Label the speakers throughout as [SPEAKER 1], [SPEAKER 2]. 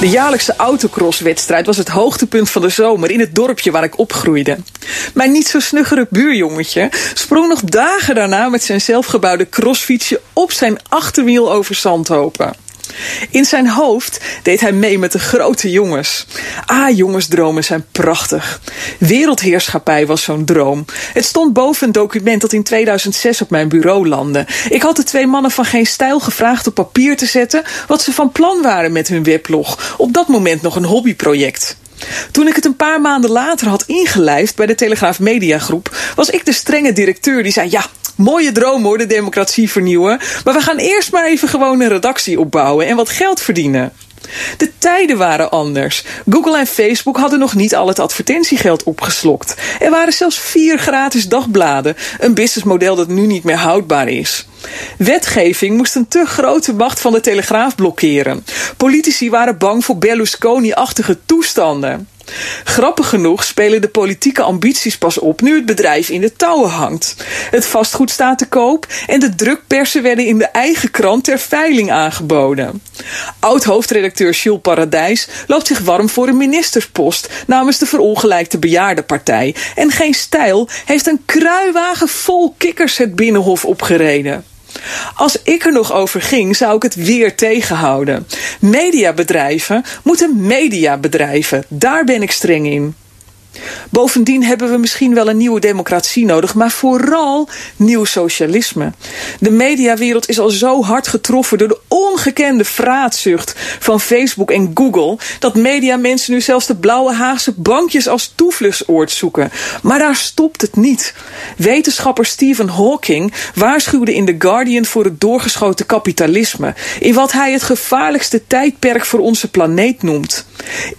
[SPEAKER 1] De jaarlijkse autocrosswedstrijd was het hoogtepunt van de zomer in het dorpje waar ik opgroeide. Mijn niet zo snuggere buurjongetje sprong nog dagen daarna met zijn zelfgebouwde crossfietsje op zijn achterwiel over zandhopen. In zijn hoofd deed hij mee met de grote jongens. Ah, jongensdromen zijn prachtig. Wereldheerschappij was zo'n droom. Het stond boven een document dat in 2006 op mijn bureau landde. Ik had de twee mannen van Geen Stijl gevraagd op papier te zetten wat ze van plan waren met hun weblog. Op dat moment nog een hobbyproject. Toen ik het een paar maanden later had ingelijfd bij de Telegraaf Mediagroep, was ik de strenge directeur die zei: Ja, mooie droom hoor, de democratie vernieuwen. Maar we gaan eerst maar even gewoon een redactie opbouwen en wat geld verdienen. De tijden waren anders. Google en Facebook hadden nog niet al het advertentiegeld opgeslokt. Er waren zelfs vier gratis dagbladen, een businessmodel dat nu niet meer houdbaar is. Wetgeving moest een te grote macht van de Telegraaf blokkeren. Politici waren bang voor Berlusconi-achtige toestanden. Grappig genoeg spelen de politieke ambities pas op nu het bedrijf in de touwen hangt. Het vastgoed staat te koop en de drukpersen werden in de eigen krant ter veiling aangeboden. Oud-hoofdredacteur Jules Paradijs loopt zich warm voor een ministerspost namens de verongelijkte bejaardenpartij. En geen stijl heeft een kruiwagen vol kikkers het binnenhof opgereden. Als ik er nog over ging, zou ik het weer tegenhouden. Mediabedrijven moeten mediabedrijven. Daar ben ik streng in. Bovendien hebben we misschien wel een nieuwe democratie nodig, maar vooral nieuw socialisme. De mediawereld is al zo hard getroffen door de ongekende vraatzucht van Facebook en Google dat mediamensen nu zelfs de blauwe Haagse bankjes als toevluchtsoord zoeken. Maar daar stopt het niet. Wetenschapper Stephen Hawking waarschuwde in The Guardian voor het doorgeschoten kapitalisme, in wat hij het gevaarlijkste tijdperk voor onze planeet noemt.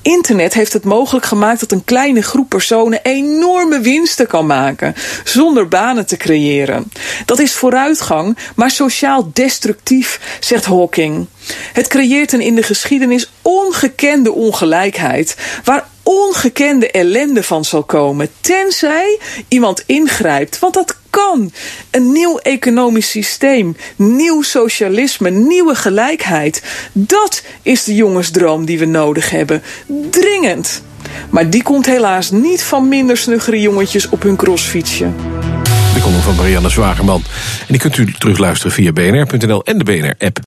[SPEAKER 1] Internet heeft het mogelijk gemaakt dat een kleine groep personen enorme winsten kan maken zonder banen te creëren. Dat is vooruitgang, maar sociaal destructief, zegt Hawking. Het creëert een in de geschiedenis ongekende ongelijkheid, waar ongekende ellende van zal komen, tenzij iemand ingrijpt. Want dat kan. Een nieuw economisch systeem, nieuw socialisme, nieuwe gelijkheid. Dat is de jongensdroom die we nodig hebben. Dringend. Maar die komt helaas niet van minder snuggere jongetjes op hun crossfietsje.
[SPEAKER 2] De column van Marianne Zwagerman. En die kunt u terugluisteren via bnr.nl en de BNR-app.